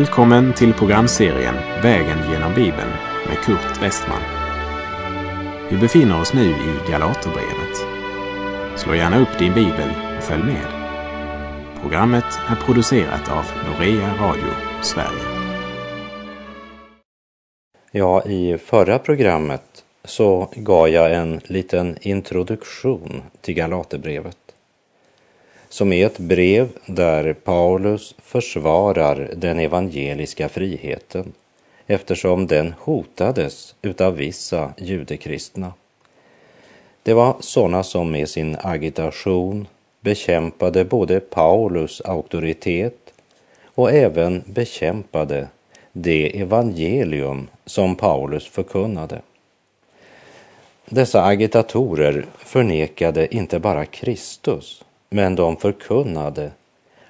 Välkommen till programserien Vägen genom Bibeln med Kurt Westman. Vi befinner oss nu i Galaterbrevet. Slå gärna upp din bibel och följ med. Programmet är producerat av Norea Radio Sverige. Ja, i förra programmet så gav jag en liten introduktion till Galaterbrevet som är ett brev där Paulus försvarar den evangeliska friheten eftersom den hotades utav vissa judekristna. Det var sådana som med sin agitation bekämpade både Paulus auktoritet och även bekämpade det evangelium som Paulus förkunnade. Dessa agitatorer förnekade inte bara Kristus men de förkunnade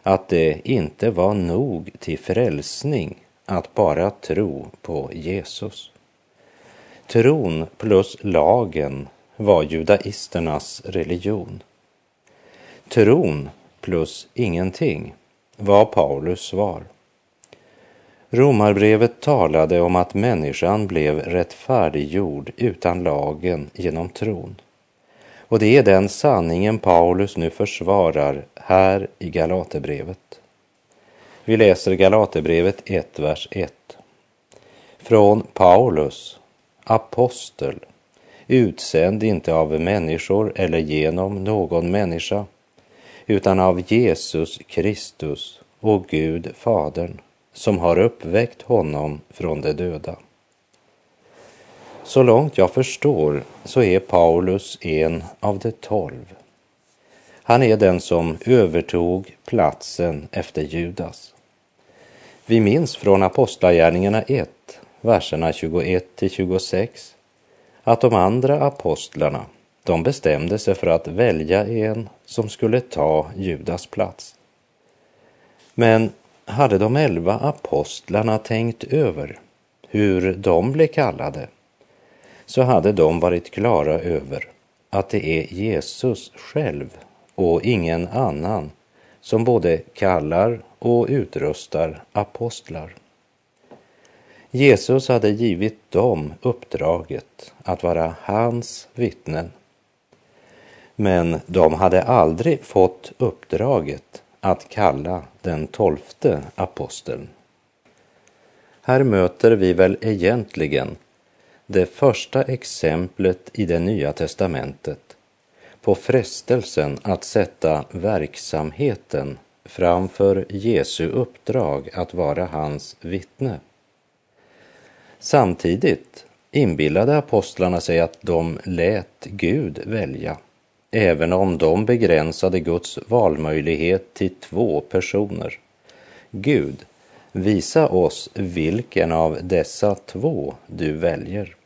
att det inte var nog till frälsning att bara tro på Jesus. Tron plus lagen var judaisternas religion. Tron plus ingenting var Paulus svar. Romarbrevet talade om att människan blev rättfärdiggjord utan lagen genom tron. Och det är den sanningen Paulus nu försvarar här i Galaterbrevet. Vi läser Galaterbrevet 1, vers 1. Från Paulus, apostel, utsänd inte av människor eller genom någon människa, utan av Jesus Kristus och Gud Fadern, som har uppväckt honom från de döda så långt jag förstår så är Paulus en av de tolv. Han är den som övertog platsen efter Judas. Vi minns från Apostlagärningarna 1, verserna 21 till 26, att de andra apostlarna, de bestämde sig för att välja en som skulle ta Judas plats. Men hade de elva apostlarna tänkt över hur de blev kallade så hade de varit klara över att det är Jesus själv och ingen annan som både kallar och utrustar apostlar. Jesus hade givit dem uppdraget att vara hans vittnen. Men de hade aldrig fått uppdraget att kalla den tolfte aposteln. Här möter vi väl egentligen det första exemplet i det nya testamentet på frestelsen att sätta verksamheten framför Jesu uppdrag att vara hans vittne. Samtidigt inbillade apostlarna sig att de lät Gud välja, även om de begränsade Guds valmöjlighet till två personer. Gud, visa oss vilken av dessa två du väljer.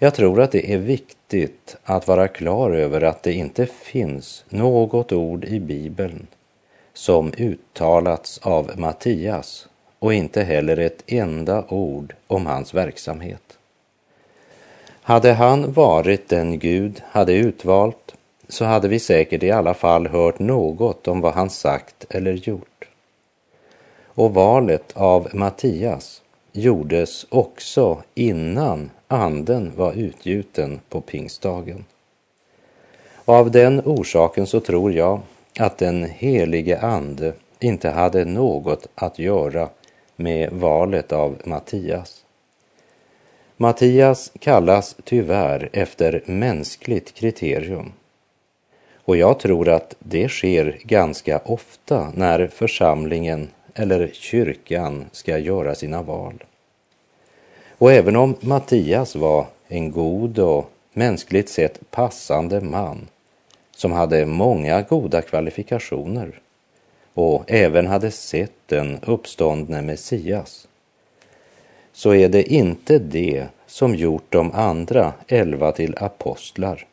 Jag tror att det är viktigt att vara klar över att det inte finns något ord i Bibeln som uttalats av Mattias och inte heller ett enda ord om hans verksamhet. Hade han varit den Gud hade utvalt så hade vi säkert i alla fall hört något om vad han sagt eller gjort. Och valet av Mattias gjordes också innan anden var utgjuten på pingstdagen. Och av den orsaken så tror jag att den helige ande inte hade något att göra med valet av Mattias. Mattias kallas tyvärr efter mänskligt kriterium. Och jag tror att det sker ganska ofta när församlingen eller kyrkan ska göra sina val. Och även om Mattias var en god och mänskligt sett passande man som hade många goda kvalifikationer och även hade sett den uppståndne Messias så är det inte det som gjort de andra elva till apostlar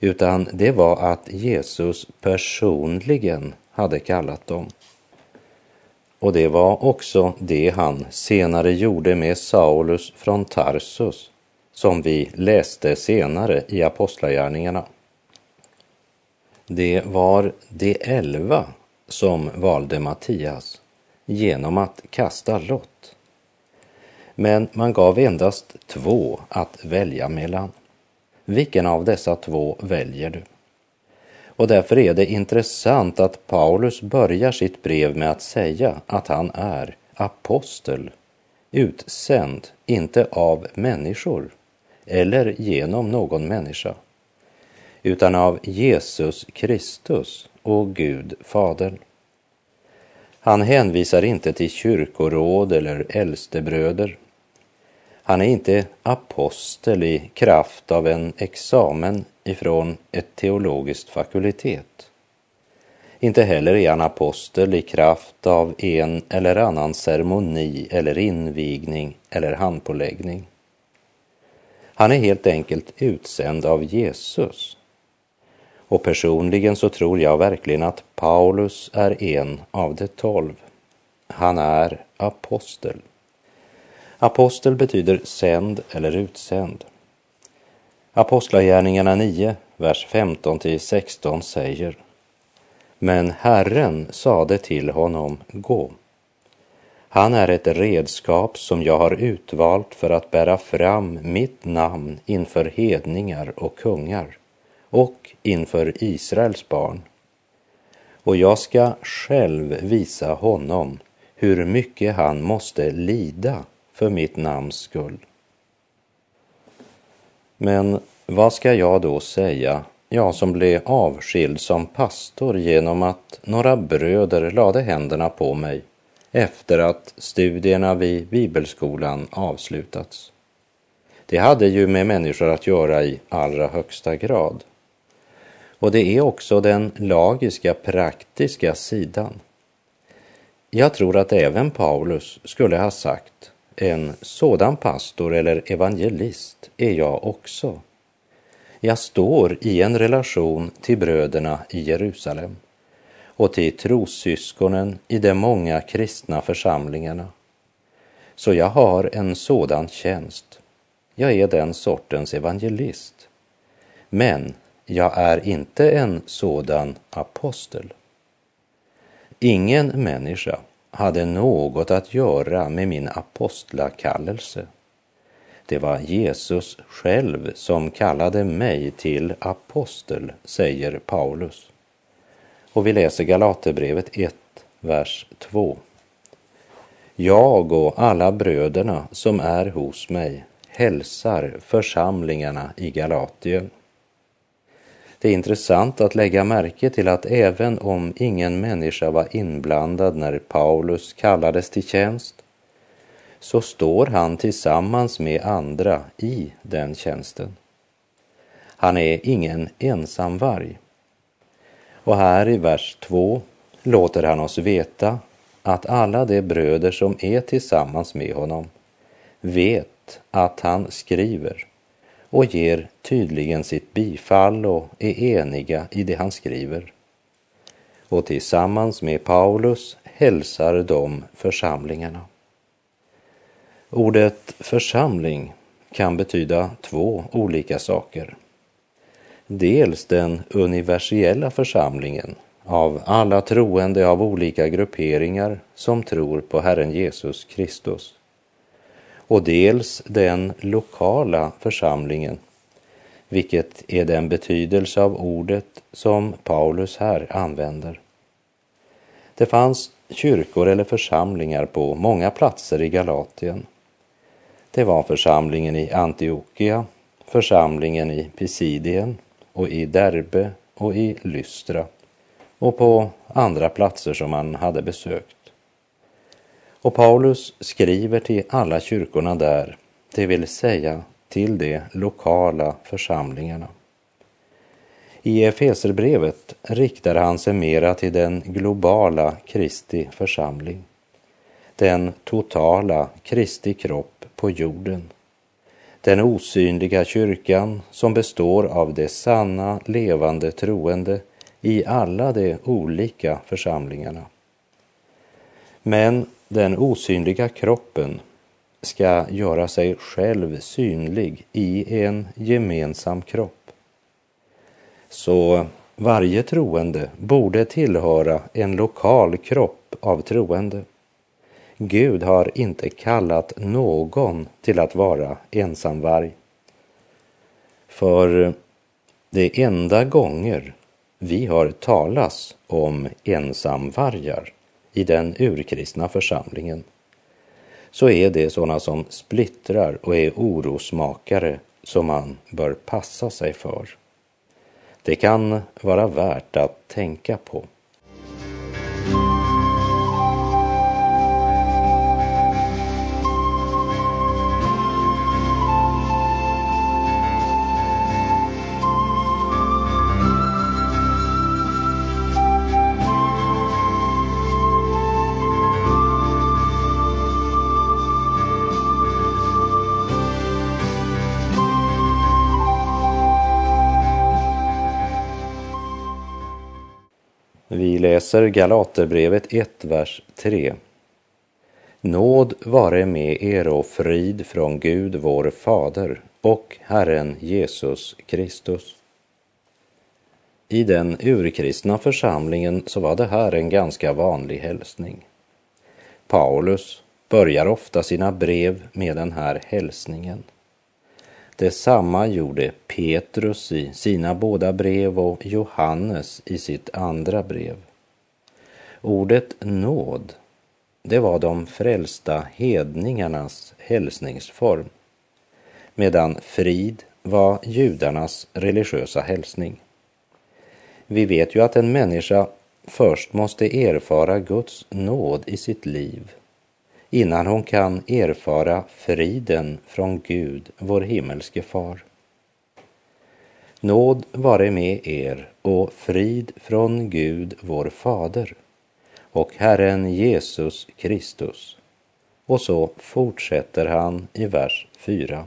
utan det var att Jesus personligen hade kallat dem. Och det var också det han senare gjorde med Saulus från Tarsus, som vi läste senare i Apostlagärningarna. Det var de elva som valde Mattias genom att kasta lott. Men man gav endast två att välja mellan. Vilken av dessa två väljer du? Och därför är det intressant att Paulus börjar sitt brev med att säga att han är apostel, utsänd, inte av människor eller genom någon människa, utan av Jesus Kristus och Gud Fadern. Han hänvisar inte till kyrkoråd eller äldstebröder. Han är inte apostel i kraft av en examen ifrån ett teologiskt fakultet. Inte heller är han apostel i kraft av en eller annan ceremoni eller invigning eller handpåläggning. Han är helt enkelt utsänd av Jesus. Och personligen så tror jag verkligen att Paulus är en av de tolv. Han är apostel. Apostel betyder sänd eller utsänd. Apostlagärningarna 9, vers 15 till 16 säger Men Herren sade till honom, gå. Han är ett redskap som jag har utvalt för att bära fram mitt namn inför hedningar och kungar och inför Israels barn. Och jag ska själv visa honom hur mycket han måste lida för mitt namns skull. Men vad ska jag då säga, jag som blev avskild som pastor genom att några bröder lade händerna på mig efter att studierna vid bibelskolan avslutats? Det hade ju med människor att göra i allra högsta grad. Och det är också den lagiska, praktiska sidan. Jag tror att även Paulus skulle ha sagt en sådan pastor eller evangelist är jag också. Jag står i en relation till bröderna i Jerusalem och till trossyskonen i de många kristna församlingarna. Så jag har en sådan tjänst. Jag är den sortens evangelist. Men jag är inte en sådan apostel. Ingen människa hade något att göra med min apostlakallelse. Det var Jesus själv som kallade mig till apostel, säger Paulus. Och vi läser Galaterbrevet 1, vers 2. Jag och alla bröderna som är hos mig hälsar församlingarna i Galatien. Det är intressant att lägga märke till att även om ingen människa var inblandad när Paulus kallades till tjänst, så står han tillsammans med andra i den tjänsten. Han är ingen ensamvarg. Och här i vers 2 låter han oss veta att alla de bröder som är tillsammans med honom vet att han skriver och ger tydligen sitt bifall och är eniga i det han skriver. Och tillsammans med Paulus hälsar de församlingarna. Ordet församling kan betyda två olika saker. Dels den universella församlingen av alla troende av olika grupperingar som tror på Herren Jesus Kristus och dels den lokala församlingen, vilket är den betydelse av ordet som Paulus här använder. Det fanns kyrkor eller församlingar på många platser i Galatien. Det var församlingen i Antiochia, församlingen i Pisidien och i Derbe och i Lystra och på andra platser som man hade besökt. Och Paulus skriver till alla kyrkorna där, det vill säga till de lokala församlingarna. I Efeserbrevet riktar han sig mera till den globala Kristi församling, den totala Kristi kropp på jorden, den osynliga kyrkan som består av det sanna, levande troende i alla de olika församlingarna. Men den osynliga kroppen ska göra sig själv synlig i en gemensam kropp. Så varje troende borde tillhöra en lokal kropp av troende Gud har inte kallat någon till att vara ensamvarg. För de enda gånger vi har talas om ensamvargar i den urkristna församlingen så är det sådana som splittrar och är orosmakare som man bör passa sig för. Det kan vara värt att tänka på. Läser Galaterbrevet 1, vers 3. Nåd vare med er och frid från Gud vår Fader och Herren Jesus Kristus. I den urkristna församlingen så var det här en ganska vanlig hälsning. Paulus börjar ofta sina brev med den här hälsningen. Detsamma gjorde Petrus i sina båda brev och Johannes i sitt andra brev. Ordet nåd, det var de frälsta hedningarnas hälsningsform, medan frid var judarnas religiösa hälsning. Vi vet ju att en människa först måste erfara Guds nåd i sitt liv innan hon kan erfara friden från Gud, vår himmelske far. Nåd vare med er och frid från Gud, vår fader och Herren Jesus Kristus. Och så fortsätter han i vers 4.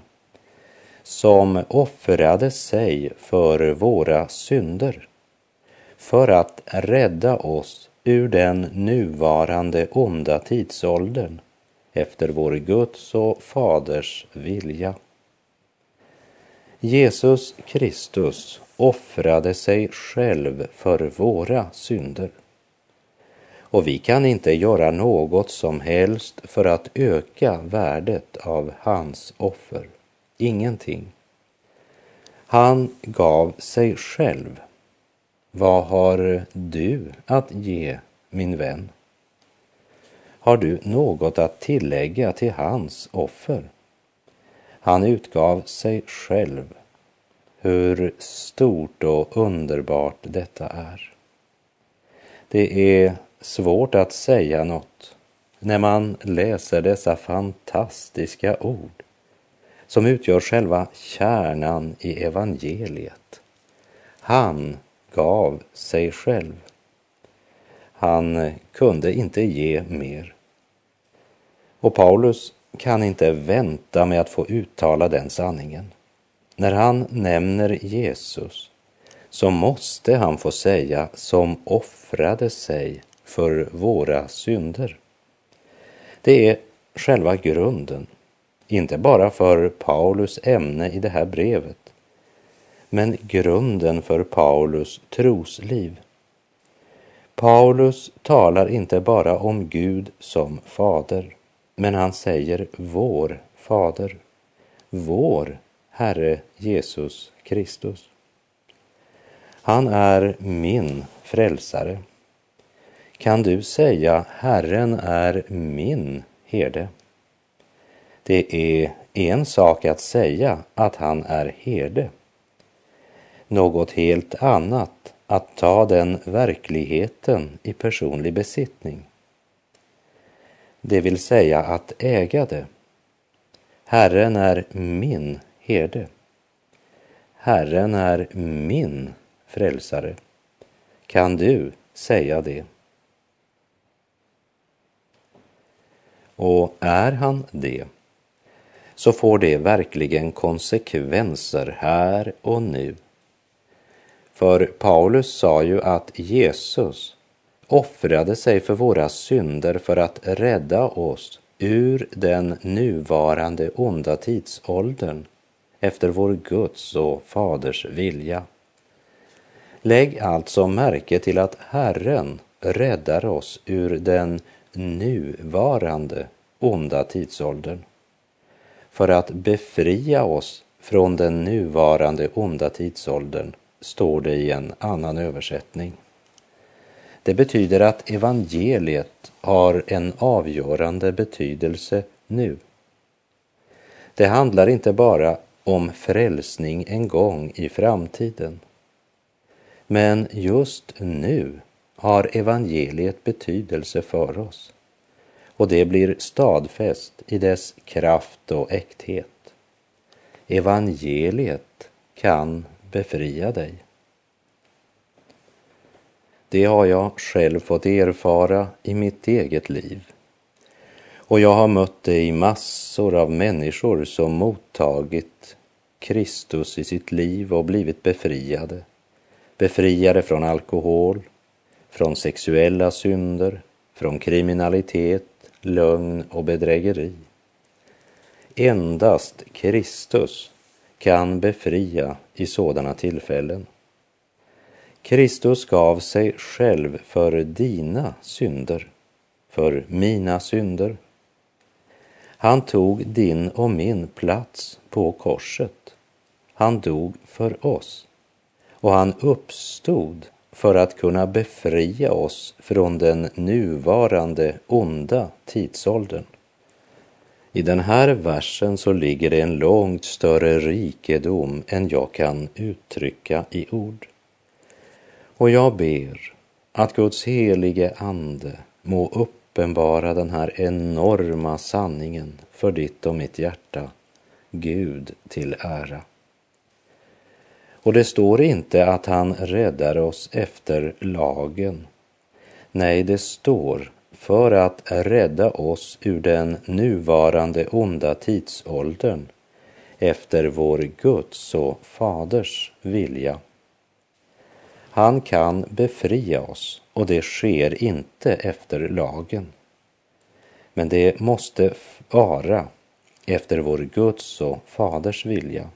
Som offrade sig för våra synder för att rädda oss ur den nuvarande onda tidsåldern efter vår Guds och Faders vilja. Jesus Kristus offrade sig själv för våra synder. Och vi kan inte göra något som helst för att öka värdet av hans offer. Ingenting. Han gav sig själv. Vad har du att ge, min vän? Har du något att tillägga till hans offer? Han utgav sig själv. Hur stort och underbart detta är. Det är svårt att säga något när man läser dessa fantastiska ord som utgör själva kärnan i evangeliet. Han gav sig själv. Han kunde inte ge mer. Och Paulus kan inte vänta med att få uttala den sanningen. När han nämner Jesus så måste han få säga som offrade sig för våra synder. Det är själva grunden, inte bara för Paulus ämne i det här brevet, men grunden för Paulus trosliv. Paulus talar inte bara om Gud som fader, men han säger vår fader, vår Herre Jesus Kristus. Han är min frälsare. Kan du säga Herren är min herde? Det är en sak att säga att han är herde. Något helt annat att ta den verkligheten i personlig besittning. Det vill säga att äga det. Herren är min herde. Herren är min frälsare. Kan du säga det? Och är han det, så får det verkligen konsekvenser här och nu för Paulus sa ju att Jesus offrade sig för våra synder för att rädda oss ur den nuvarande onda tidsåldern efter vår Guds och Faders vilja. Lägg alltså märke till att Herren räddar oss ur den nuvarande onda tidsåldern. För att befria oss från den nuvarande onda tidsåldern, står det i en annan översättning. Det betyder att evangeliet har en avgörande betydelse nu. Det handlar inte bara om frälsning en gång i framtiden. Men just nu har evangeliet betydelse för oss och det blir stadfäst i dess kraft och äkthet. Evangeliet kan befria dig. Det har jag själv fått erfara i mitt eget liv. Och jag har mött det i massor av människor som mottagit Kristus i sitt liv och blivit befriade. Befriade från alkohol, från sexuella synder, från kriminalitet, lögn och bedrägeri. Endast Kristus kan befria i sådana tillfällen. Kristus gav sig själv för dina synder, för mina synder. Han tog din och min plats på korset. Han dog för oss och han uppstod för att kunna befria oss från den nuvarande onda tidsåldern. I den här versen så ligger det en långt större rikedom än jag kan uttrycka i ord. Och jag ber att Guds helige ande må uppenbara den här enorma sanningen för ditt och mitt hjärta, Gud till ära. Och det står inte att han räddar oss efter lagen. Nej, det står för att rädda oss ur den nuvarande onda tidsåldern efter vår Guds och Faders vilja. Han kan befria oss och det sker inte efter lagen. Men det måste vara efter vår Guds och Faders vilja.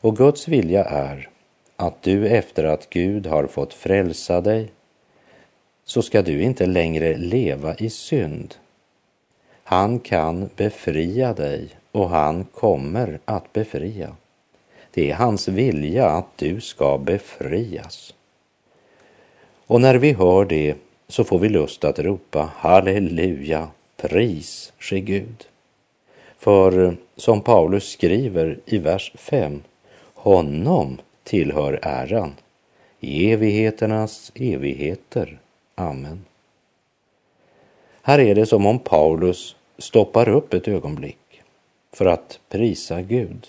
Och Guds vilja är att du efter att Gud har fått frälsa dig så ska du inte längre leva i synd. Han kan befria dig och han kommer att befria. Det är hans vilja att du ska befrias. Och när vi hör det så får vi lust att ropa halleluja, pris ske Gud. För som Paulus skriver i vers 5, honom tillhör äran i evigheternas evigheter. Amen. Här är det som om Paulus stoppar upp ett ögonblick för att prisa Gud.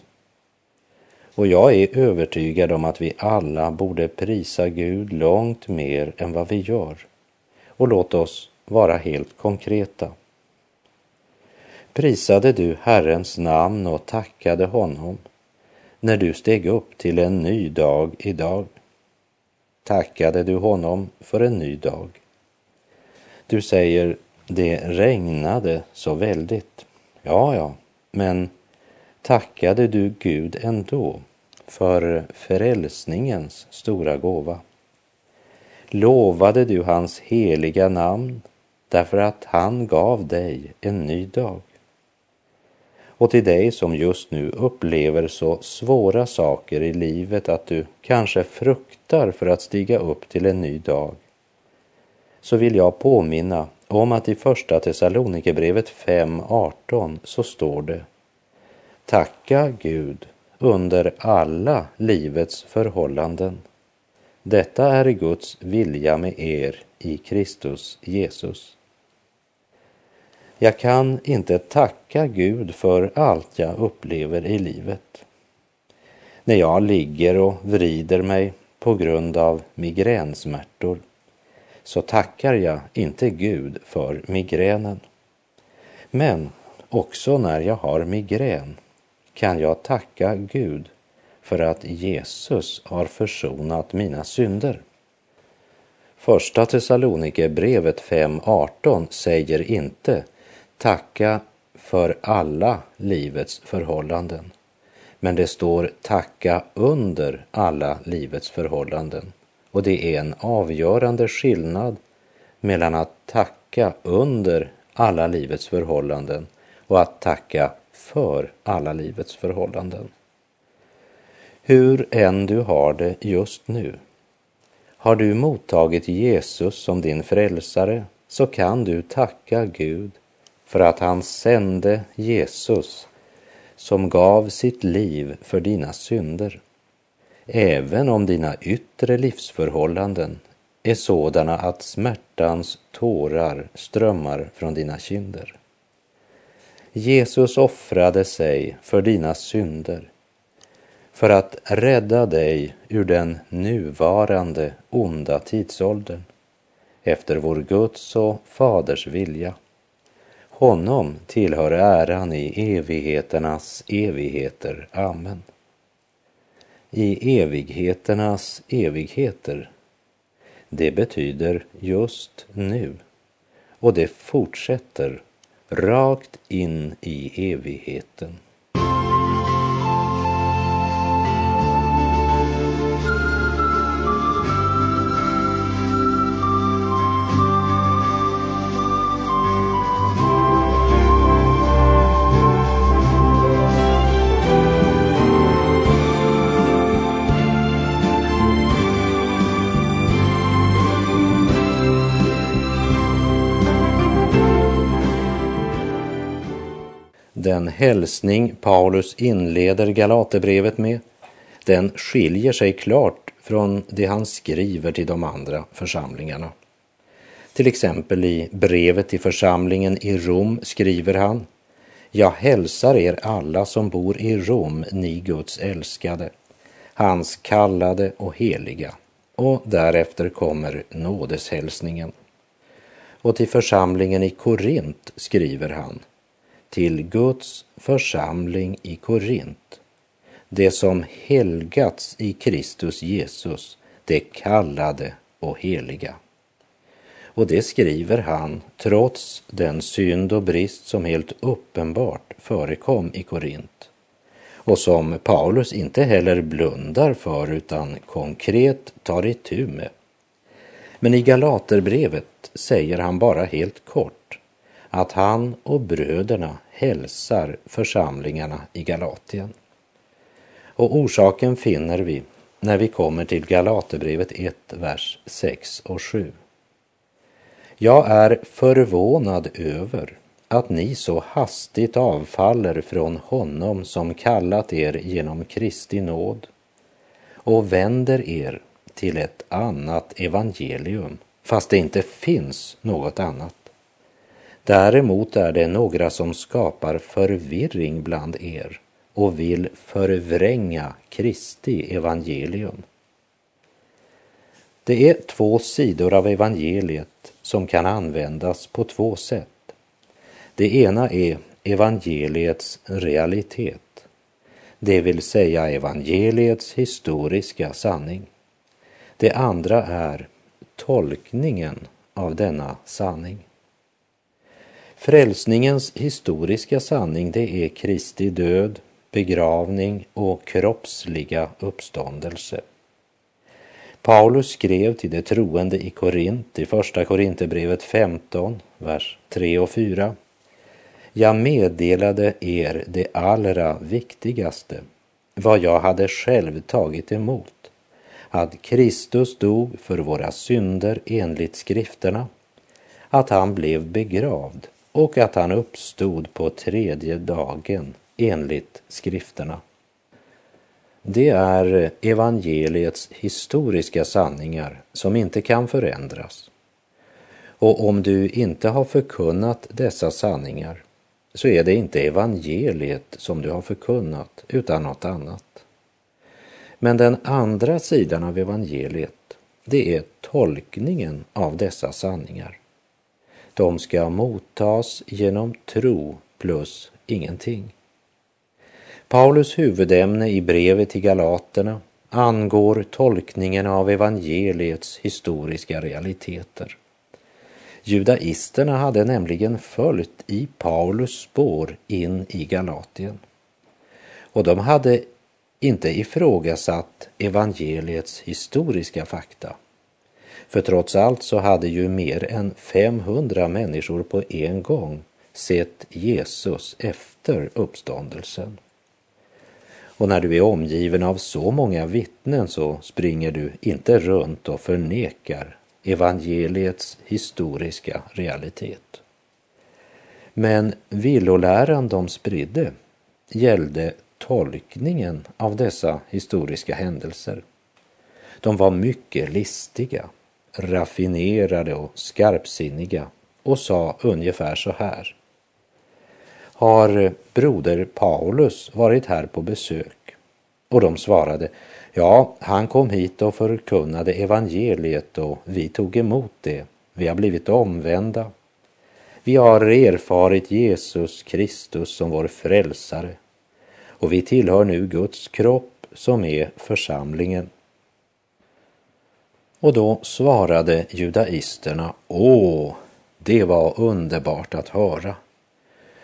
Och jag är övertygad om att vi alla borde prisa Gud långt mer än vad vi gör. Och låt oss vara helt konkreta. Prisade du Herrens namn och tackade honom när du steg upp till en ny dag idag? Tackade du honom för en ny dag? Du säger, det regnade så väldigt. Ja, ja, men tackade du Gud ändå för frälsningens stora gåva? Lovade du hans heliga namn därför att han gav dig en ny dag? Och till dig som just nu upplever så svåra saker i livet att du kanske fruktar för att stiga upp till en ny dag, så vill jag påminna om att i Första Thessalonikerbrevet 5.18 så står det Tacka Gud under alla livets förhållanden. Detta är Guds vilja med er i Kristus Jesus. Jag kan inte tacka Gud för allt jag upplever i livet. När jag ligger och vrider mig på grund av migränsmärtor så tackar jag inte Gud för migränen. Men också när jag har migrän kan jag tacka Gud för att Jesus har försonat mina synder. Första Thessalonikerbrevet 5.18 säger inte tacka för alla livets förhållanden. Men det står tacka under alla livets förhållanden. Och det är en avgörande skillnad mellan att tacka under alla livets förhållanden och att tacka för alla livets förhållanden. Hur än du har det just nu, har du mottagit Jesus som din frälsare så kan du tacka Gud för att han sände Jesus som gav sitt liv för dina synder. Även om dina yttre livsförhållanden är sådana att smärtans tårar strömmar från dina kinder. Jesus offrade sig för dina synder för att rädda dig ur den nuvarande onda tidsåldern efter vår Guds och Faders vilja. Honom tillhör äran i evigheternas evigheter. Amen. I evigheternas evigheter. Det betyder just nu och det fortsätter rakt in i evigheten. Hälsning Paulus inleder Galaterbrevet med, den skiljer sig klart från det han skriver till de andra församlingarna. Till exempel i brevet till församlingen i Rom skriver han Jag hälsar er alla som bor i Rom, ni Guds älskade, hans kallade och heliga. Och därefter kommer nådeshälsningen. Och till församlingen i Korint skriver han till Guds församling i Korint, det som helgats i Kristus Jesus, det kallade och heliga. Och det skriver han trots den synd och brist som helt uppenbart förekom i Korint och som Paulus inte heller blundar för utan konkret tar itu med. Men i Galaterbrevet säger han bara helt kort att han och bröderna hälsar församlingarna i Galatien. Och orsaken finner vi när vi kommer till Galaterbrevet 1, vers 6 och 7. Jag är förvånad över att ni så hastigt avfaller från honom som kallat er genom Kristi nåd och vänder er till ett annat evangelium, fast det inte finns något annat. Däremot är det några som skapar förvirring bland er och vill förvränga Kristi evangelium. Det är två sidor av evangeliet som kan användas på två sätt. Det ena är evangeliets realitet, det vill säga evangeliets historiska sanning. Det andra är tolkningen av denna sanning. Frälsningens historiska sanning det är Kristi död, begravning och kroppsliga uppståndelse. Paulus skrev till de troende i Korint i Första Korinthierbrevet 15, vers 3 och 4. Jag meddelade er det allra viktigaste, vad jag hade själv tagit emot, att Kristus dog för våra synder enligt skrifterna, att han blev begravd och att han uppstod på tredje dagen enligt skrifterna. Det är evangeliets historiska sanningar som inte kan förändras. Och om du inte har förkunnat dessa sanningar så är det inte evangeliet som du har förkunnat utan något annat. Men den andra sidan av evangeliet, det är tolkningen av dessa sanningar. De ska mottas genom tro plus ingenting. Paulus huvudämne i brevet till Galaterna angår tolkningen av evangeliets historiska realiteter. Judaisterna hade nämligen följt i Paulus spår in i Galatien. Och de hade inte ifrågasatt evangeliets historiska fakta för trots allt så hade ju mer än 500 människor på en gång sett Jesus efter uppståndelsen. Och när du är omgiven av så många vittnen så springer du inte runt och förnekar evangeliets historiska realitet. Men villoläran de spridde gällde tolkningen av dessa historiska händelser. De var mycket listiga, raffinerade och skarpsinniga och sa ungefär så här. Har broder Paulus varit här på besök? Och de svarade, ja, han kom hit och förkunnade evangeliet och vi tog emot det. Vi har blivit omvända. Vi har erfarit Jesus Kristus som vår frälsare och vi tillhör nu Guds kropp som är församlingen. Och då svarade judaisterna, åh, det var underbart att höra.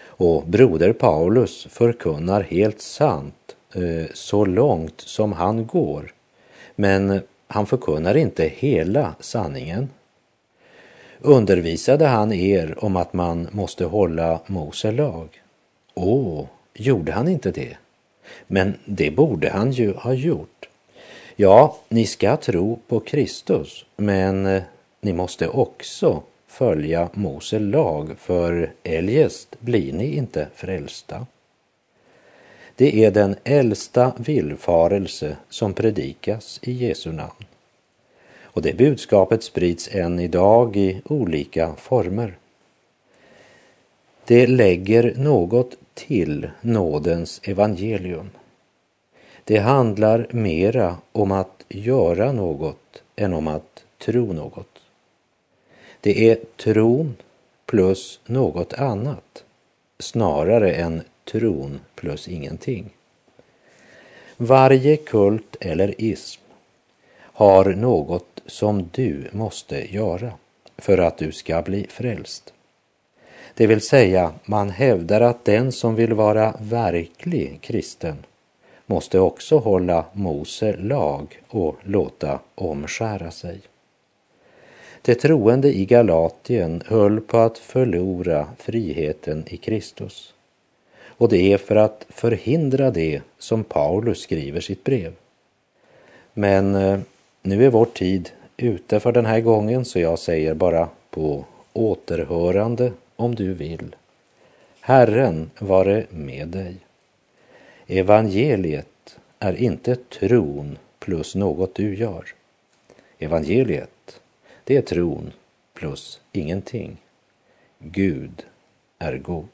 Och broder Paulus förkunnar helt sant eh, så långt som han går. Men han förkunnar inte hela sanningen. Undervisade han er om att man måste hålla Mose lag? Åh, gjorde han inte det? Men det borde han ju ha gjort. Ja, ni ska tro på Kristus, men eh, ni måste också följa Mose lag, för eljest blir ni inte frälsta. Det är den äldsta villfarelse som predikas i Jesu namn. Och det budskapet sprids än idag i olika former. Det lägger något till nådens evangelium. Det handlar mera om att göra något än om att tro något. Det är tron plus något annat snarare än tron plus ingenting. Varje kult eller ism har något som du måste göra för att du ska bli frälst. Det vill säga, man hävdar att den som vill vara verklig kristen måste också hålla Mose lag och låta omskära sig. De troende i Galatien höll på att förlora friheten i Kristus. Och det är för att förhindra det som Paulus skriver sitt brev. Men eh, nu är vår tid ute för den här gången så jag säger bara på återhörande om du vill. Herren vare med dig. Evangeliet är inte tron plus något du gör. Evangeliet, det är tron plus ingenting. Gud är god.